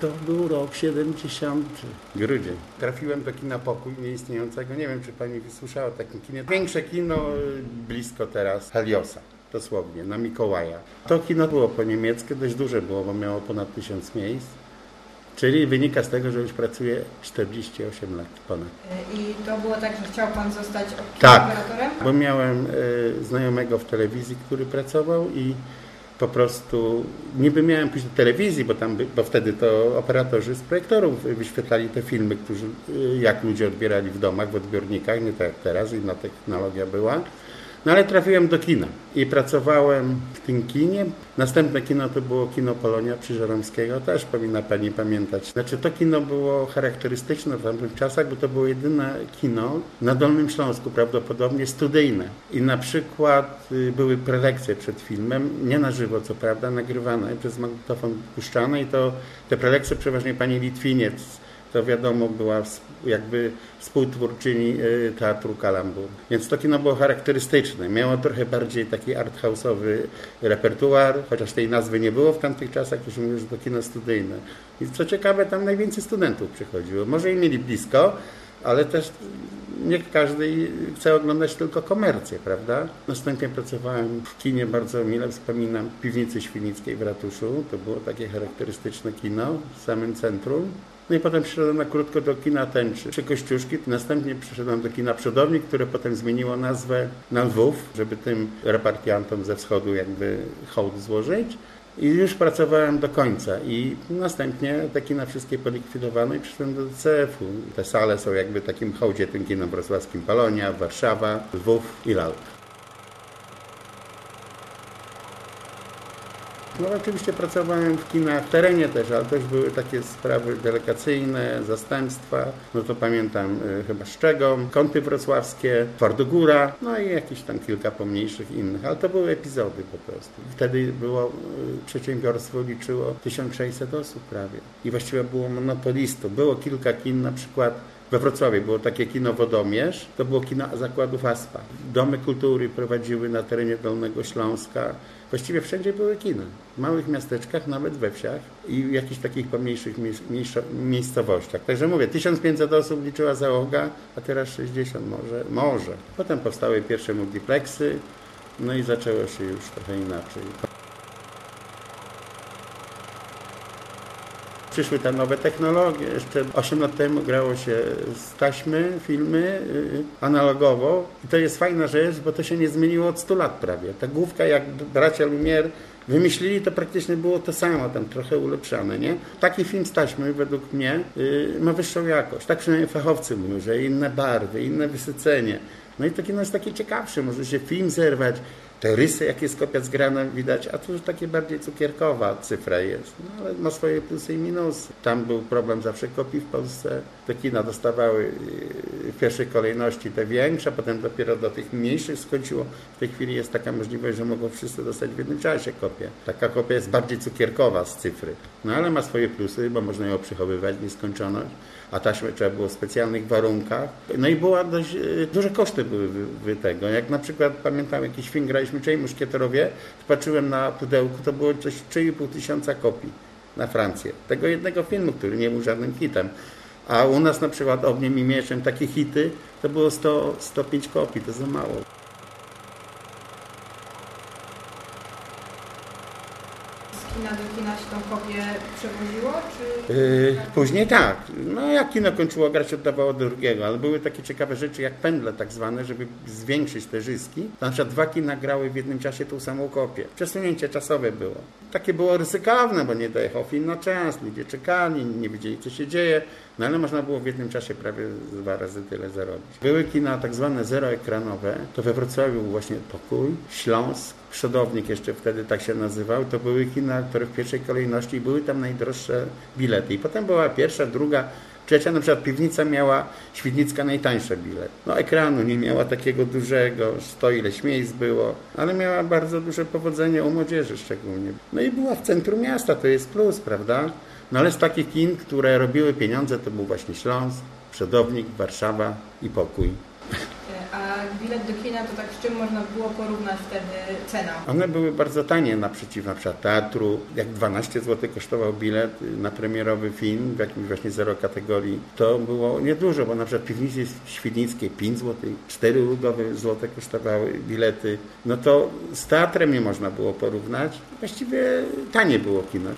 To był rok 70, grudzień. Trafiłem do kina Pokój nieistniejącego. Nie wiem, czy pani wysłyszała o takim kinie. Większe kino y, blisko teraz Heliosa. Dosłownie, na Mikołaja. To kino było po niemieckie, dość duże było, bo miało ponad tysiąc miejsc. Czyli wynika z tego, że już pracuję 48 lat ponad. I to było tak, że chciał Pan zostać Tak. operatorem? Bo miałem y, znajomego w telewizji, który pracował i po prostu niby miałem pójść do telewizji, bo tam bo wtedy to operatorzy z projektorów wyświetlali te filmy, którzy, y, jak ludzie odbierali w domach, w odbiornikach, nie tak jak teraz, inna technologia była. No ale trafiłem do kina i pracowałem w tym kinie. Następne kino to było kino Polonia Krzyżoromskiego, też powinna Pani pamiętać. Znaczy to kino było charakterystyczne w tamtych czasach, bo to było jedyne kino na Dolnym Śląsku prawdopodobnie studyjne. I na przykład y, były prelekcje przed filmem, nie na żywo co prawda, nagrywane przez magnetofon puszczane i to te prelekcje przeważnie Pani Litwiniec to wiadomo była jakby współtwórczyni y, teatru Kalambur. Więc to kino było charakterystyczne. Miało trochę bardziej taki arthouse'owy repertuar, chociaż tej nazwy nie było w tamtych czasach, już mówię, że to kino studyjne. I co ciekawe, tam najwięcej studentów przychodziło. Może i mieli blisko, ale też nie każdy chce oglądać tylko komercję, prawda? Następnie pracowałem w kinie, bardzo mile wspominam, w piwnicy Świnickiej w ratuszu. To było takie charakterystyczne kino w samym centrum. No i potem przyszedłem na krótko do kina Tęczy przy Kościuszki. Następnie przyszedłem do kina Przodownik, które potem zmieniło nazwę na Lwów, żeby tym repartiantom ze wschodu jakby hołd złożyć. I już pracowałem do końca i następnie te kina wszystkie polikwidowano i przyszedłem do DCF-u. Te sale są jakby takim hołdzie tym kinom wrocławskim Polonia, Warszawa, Lwów i Lalk. No oczywiście pracowałem w kinach w terenie też, ale też były takie sprawy delegacyjne, zastępstwa. No to pamiętam y, chyba Szczegom, Kąty Wrocławskie, Twardogóra, no i jakieś tam kilka pomniejszych innych, ale to były epizody po prostu. Wtedy było, y, przedsiębiorstwo liczyło 1600 osób prawie i właściwie było monopolistą. Było kilka kin, na przykład we Wrocławiu było takie kino Wodomierz, to było kino zakładów ASPA. Domy kultury prowadziły na terenie Dolnego Śląska. Właściwie wszędzie były kina. W małych miasteczkach, nawet we wsiach i w jakichś takich pomniejszych miejscowościach. Także mówię, 1500 osób liczyła załoga, a teraz 60 może. Może. Potem powstały pierwsze multiplexy, no i zaczęło się już trochę inaczej. Przyszły te nowe technologie. Jeszcze 8 lat temu grało się z taśmy, filmy y, analogowo. I to jest fajna rzecz, bo to się nie zmieniło od 100 lat prawie. Ta główka, jak bracia Lumière wymyślili, to praktycznie było to samo, tam trochę ulepszane, nie? Taki film z taśmy, według mnie, y, ma wyższą jakość. Tak przynajmniej fachowcy mówią, że inne barwy, inne wysycenie. No i to kino jest takie ciekawsze, może się film zerwać, te rysy, jak jest kopia zgrana, widać, a tu już takie bardziej cukierkowa cyfra jest. No, ale ma swoje plusy i minusy. Tam był problem zawsze kopii w Polsce. Te kina dostawały yy, w pierwszej kolejności te większe, potem dopiero do tych mniejszych skończyło. W tej chwili jest taka możliwość, że mogą wszyscy dostać w jednym czasie kopię. Taka kopia jest bardziej cukierkowa z cyfry. No ale ma swoje plusy, bo można ją przechowywać w nieskończoność a taśmę trzeba było w specjalnych warunkach. No i była dość, e, duże koszty były wy, wy tego. Jak na przykład pamiętam jakiś film graliśmy Czej Muszkieterowie, patrzyłem na pudełku, to było coś 3,5 tysiąca kopii na Francję. Tego jednego filmu, który nie był żadnym hitem. A u nas na przykład Ogniem i Mieczem takie hity to było 100, 105 kopii, to za mało. Kina do kina się tą kopię przewoziło, czy... Yy, później tak. No jak kino kończyło grać, oddawało do drugiego, ale były takie ciekawe rzeczy jak pędle tak zwane, żeby zwiększyć te zyski. Na przykład dwa kina grały w jednym czasie tą samą kopię. Przesunięcie czasowe było. Takie było ryzykowne, bo nie dojechał film na czas, ludzie czekali, nie wiedzieli co się dzieje, no ale można było w jednym czasie prawie dwa razy tyle zarobić. Były kina tak zwane zeroekranowe, to we Wrocławiu był właśnie Pokój, Śląsk, Przodownik jeszcze wtedy tak się nazywał, to były kina, które w pierwszej kolejności były tam najdroższe bilety. I potem była pierwsza, druga, trzecia, na przykład Piwnica miała, Świdnicka najtańsze bilet. No ekranu nie miała takiego dużego, sto ileś miejsc było, ale miała bardzo duże powodzenie u młodzieży szczególnie. No i była w centrum miasta, to jest plus, prawda? No ale z takich kin, które robiły pieniądze, to był właśnie Śląsk, Przodownik, Warszawa i Pokój. A bilet do kina, to tak z czym można było porównać wtedy cenę? One były bardzo tanie naprzeciw na przykład teatru. Jak 12 zł kosztował bilet na premierowy film w jakimś właśnie zero kategorii, to było niedużo, bo na przykład piwnicy świdnickiej 5 zł, 4 złote kosztowały bilety. No to z teatrem nie można było porównać. Właściwie tanie było kino.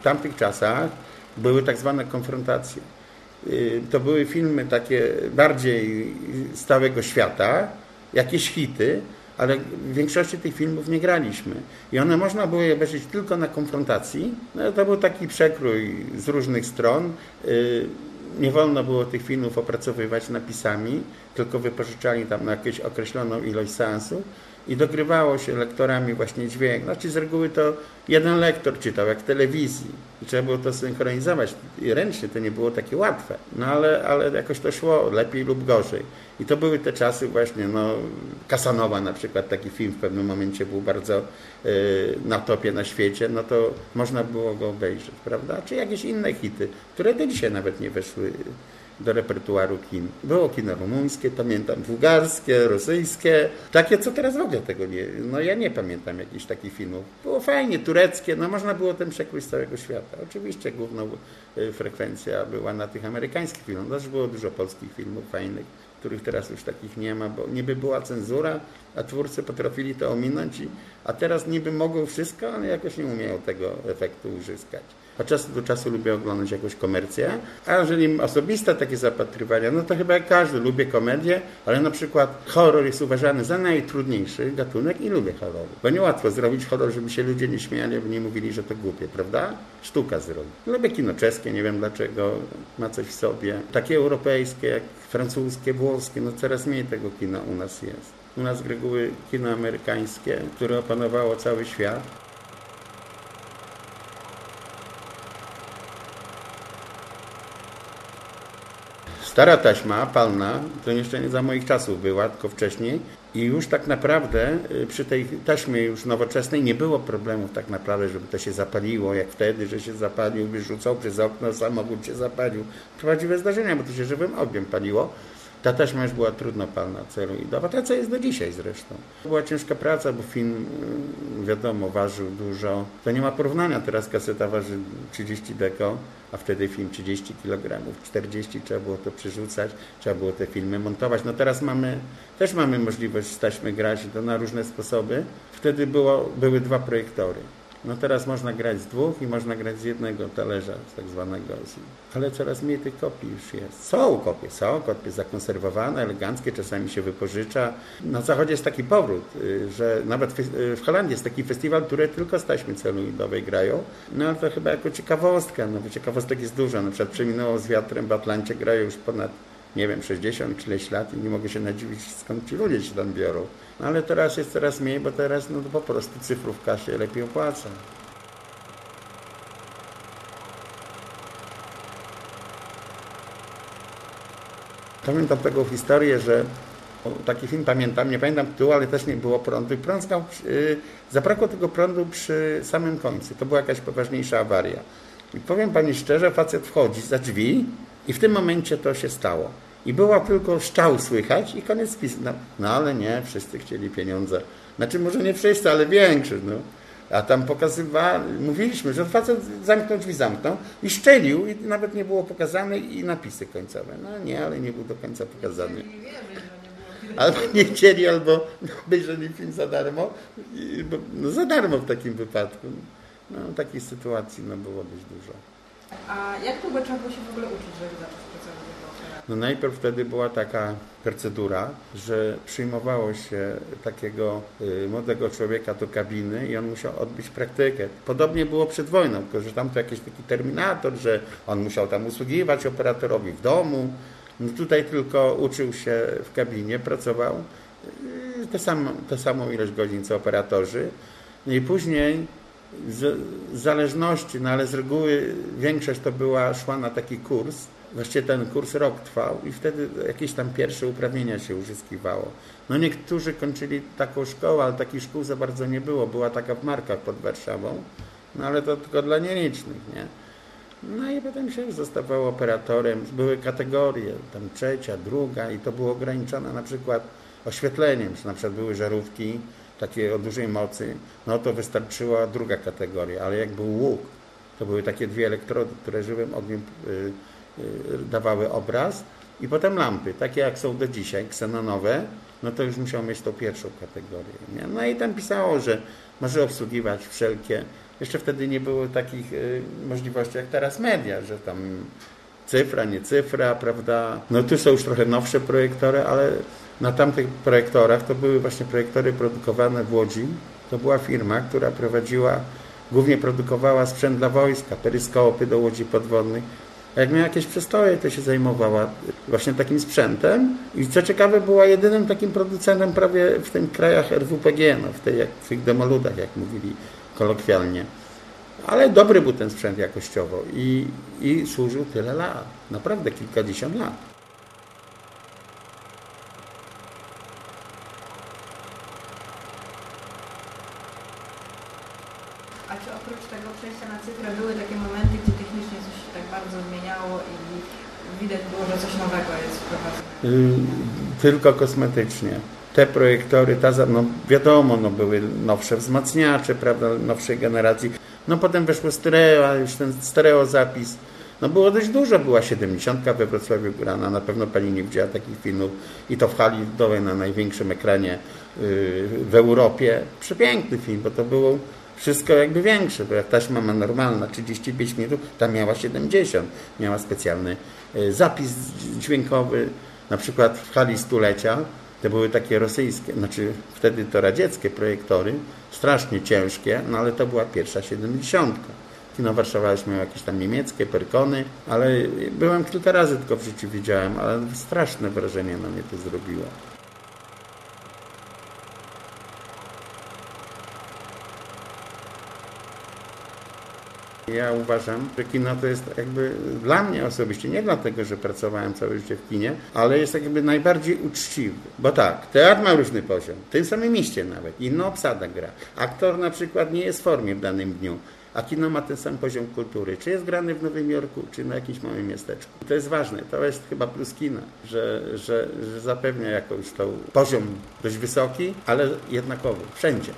W tamtych czasach były tak zwane konfrontacje. Y, to były filmy takie bardziej stałego świata, jakieś hity, ale w większości tych filmów nie graliśmy. I one można było je obejrzeć tylko na konfrontacji. No, to był taki przekrój z różnych stron. Y, nie wolno było tych filmów opracowywać napisami, tylko wypożyczali tam na jakąś określoną ilość seansów i dogrywało się lektorami właśnie dźwięk. Znaczy z reguły to jeden lektor czytał, jak w telewizji. I trzeba było to synchronizować i ręcznie, to nie było takie łatwe. No ale, ale jakoś to szło lepiej lub gorzej. I to były te czasy właśnie, no Kasanowa na przykład, taki film w pewnym momencie był bardzo y, na topie na świecie, no to można było go obejrzeć, prawda? Czy jakieś inne hity, które do dzisiaj nawet nie weszły do repertuaru kin. Było kino rumuńskie, pamiętam bułgarskie, rosyjskie, takie co teraz w ogóle tego nie, no ja nie pamiętam jakichś takich filmów. Było fajnie, tureckie, no można było ten przekrój całego świata. Oczywiście główną y, frekwencja była na tych amerykańskich filmach, też było dużo polskich filmów fajnych, których teraz już takich nie ma, bo niby była cenzura, a twórcy potrafili to ominąć, i, a teraz niby mogą wszystko, ale jakoś nie umieją tego efektu uzyskać. Od czasu do czasu lubię oglądać jakąś komercję, a jeżeli osobiste takie zapatrywania, no to chyba jak każdy, lubię komedię, ale na przykład horror jest uważany za najtrudniejszy gatunek i lubię horror. Bo niełatwo zrobić horror, żeby się ludzie nie śmiali, aby nie mówili, że to głupie, prawda? Sztuka zrobić. Lubię kino czeskie, nie wiem dlaczego, ma coś w sobie. Takie europejskie, jak francuskie, włoskie, no coraz mniej tego kina u nas jest. U nas reguły kino amerykańskie, które opanowało cały świat. Stara taśma palna, to jeszcze nie za moich czasów była, tylko wcześniej. I już tak naprawdę y, przy tej taśmie już nowoczesnej nie było problemów tak naprawdę, żeby to się zapaliło, jak wtedy, że się zapalił, wyrzucał przez okno, samochód się zapalił. Prawdziwe zdarzenia, bo to się żywym ogniem paliło. Ta taśma już była trudnopalna, celuloidowa, ta co jest do dzisiaj zresztą. Była ciężka praca, bo film, y, wiadomo, ważył dużo. To nie ma porównania, teraz kaseta waży 30 deko, a wtedy film 30 kg, 40 trzeba było to przerzucać, trzeba było te filmy montować. No teraz mamy, też mamy możliwość z taśmy grać to na różne sposoby. Wtedy było, były dwa projektory. No teraz można grać z dwóch i można grać z jednego talerza, z tak zwanego. Ale coraz mniej tych kopii już jest. Są kopie, są kopie zakonserwowane, eleganckie, czasami się wypożycza. Na zachodzie jest taki powrót, y, że nawet y, w Holandii jest taki festiwal, które tylko z taśmy celuloidowej grają. No to chyba jako ciekawostka, no bo ciekawostek jest dużo. Na przykład przeminęło z wiatrem w Atlancie, grają już ponad nie wiem, 60 ileś lat i nie mogę się nadziwić, skąd ci ludzie się tam biorą. No ale teraz jest coraz mniej, bo teraz no, po prostu cyfrówka się lepiej opłaca. Pamiętam taką historię, że taki film pamiętam, nie pamiętam tytułu, ale też nie było prądu. Prąd znał, yy, zabrakło tego prądu przy samym końcu. To była jakaś poważniejsza awaria. I powiem Pani szczerze, facet wchodzi za drzwi i w tym momencie to się stało. I było tylko szczał słychać i koniec spisu. No, no, ale nie, wszyscy chcieli pieniądze. Znaczy może nie wszyscy, ale większość. No. A tam pokazywali, mówiliśmy, że facet zamknął drzwi, zamknął i szczelił i nawet nie było pokazane i napisy końcowe. No nie, ale nie był do końca pokazany. Albo nie chcieli, albo obejrzeli film za darmo. No za darmo w takim wypadku. No takiej sytuacji no, było dość dużo. A jak długo trzeba było się w ogóle uczyć, żeby zacząć pracować jako operator? No najpierw wtedy była taka procedura, że przyjmowało się takiego y, młodego człowieka do kabiny i on musiał odbyć praktykę. Podobnie było przed wojną, tylko że tam to jakiś taki terminator, że on musiał tam usługiwać operatorowi w domu. No tutaj tylko uczył się w kabinie, pracował y, tę samą ilość godzin co operatorzy. No i później z, zależności, no ale z reguły większość to była, szła na taki kurs. Właściwie ten kurs rok trwał i wtedy jakieś tam pierwsze uprawnienia się uzyskiwało. No niektórzy kończyli taką szkołę, ale takich szkół za bardzo nie było. Była taka w Markach pod Warszawą, no ale to tylko dla nielicznych, nie? No i potem się zostawał operatorem. Były kategorie, tam trzecia, druga i to było ograniczone na przykład oświetleniem, że na przykład były żarówki takie o dużej mocy, no to wystarczyła druga kategoria, ale jak był łuk, to były takie dwie elektrody, które żywym ogniem y, y, dawały obraz i potem lampy, takie jak są do dzisiaj, ksenonowe, no to już musiał mieć tą pierwszą kategorię. Nie? No i tam pisało, że może obsługiwać wszelkie, jeszcze wtedy nie było takich y, możliwości jak teraz media, że tam cyfra, nie cyfra, prawda. No tu są już trochę nowsze projektory, ale na tamtych projektorach to były właśnie projektory produkowane w Łodzi. To była firma, która prowadziła, głównie produkowała sprzęt dla wojska, peryskopy do łodzi podwodnych. A jak miała jakieś przystoje, to się zajmowała właśnie takim sprzętem. I co ciekawe, była jedynym takim producentem prawie w tym krajach RWPG, no, w, tej, jak, w tych demoludach, jak mówili kolokwialnie. Ale dobry był ten sprzęt jakościowo i, i służył tyle lat. Naprawdę kilkadziesiąt lat. A czy oprócz tego przejścia na cyfrę były takie momenty, gdzie technicznie coś się tak bardzo zmieniało i widać było, że coś nowego jest wprowadzone? Y, tylko kosmetycznie. Te projektory, ta, no wiadomo, no były nowsze wzmacniacze, prawda, nowszej generacji. No potem weszło stereo, a już ten stereo zapis. No było dość dużo, była 70 we Wrocławiu grana, na pewno pani nie widziała takich filmów i to w hali dołej na największym ekranie y, w Europie. Przepiękny film, bo to było wszystko jakby większe, bo jak taśma ma normalna 35 minut, tam miała 70, miała specjalny y, zapis dźwiękowy, na przykład w hali stulecia to były takie rosyjskie, znaczy wtedy to radzieckie projektory, strasznie ciężkie, no ale to była pierwsza 70. Kino Warszawa już jakieś tam niemieckie, perkony, ale byłem kilka razy tylko w życiu widziałem, ale straszne wrażenie na mnie to zrobiło. Ja uważam, że kino to jest jakby dla mnie osobiście, nie dlatego, że pracowałem całe życie w kinie, ale jest jakby najbardziej uczciwy. Bo tak, teatr ma różny poziom, w tym samym mieście nawet, inna obsada gra. Aktor na przykład nie jest w formie w danym dniu, a kino ma ten sam poziom kultury. Czy jest grany w Nowym Jorku, czy na jakimś małym miasteczku. To jest ważne, to jest chyba plus kina, że, że, że zapewnia jakąś tą poziom dość wysoki, ale jednakowy, wszędzie.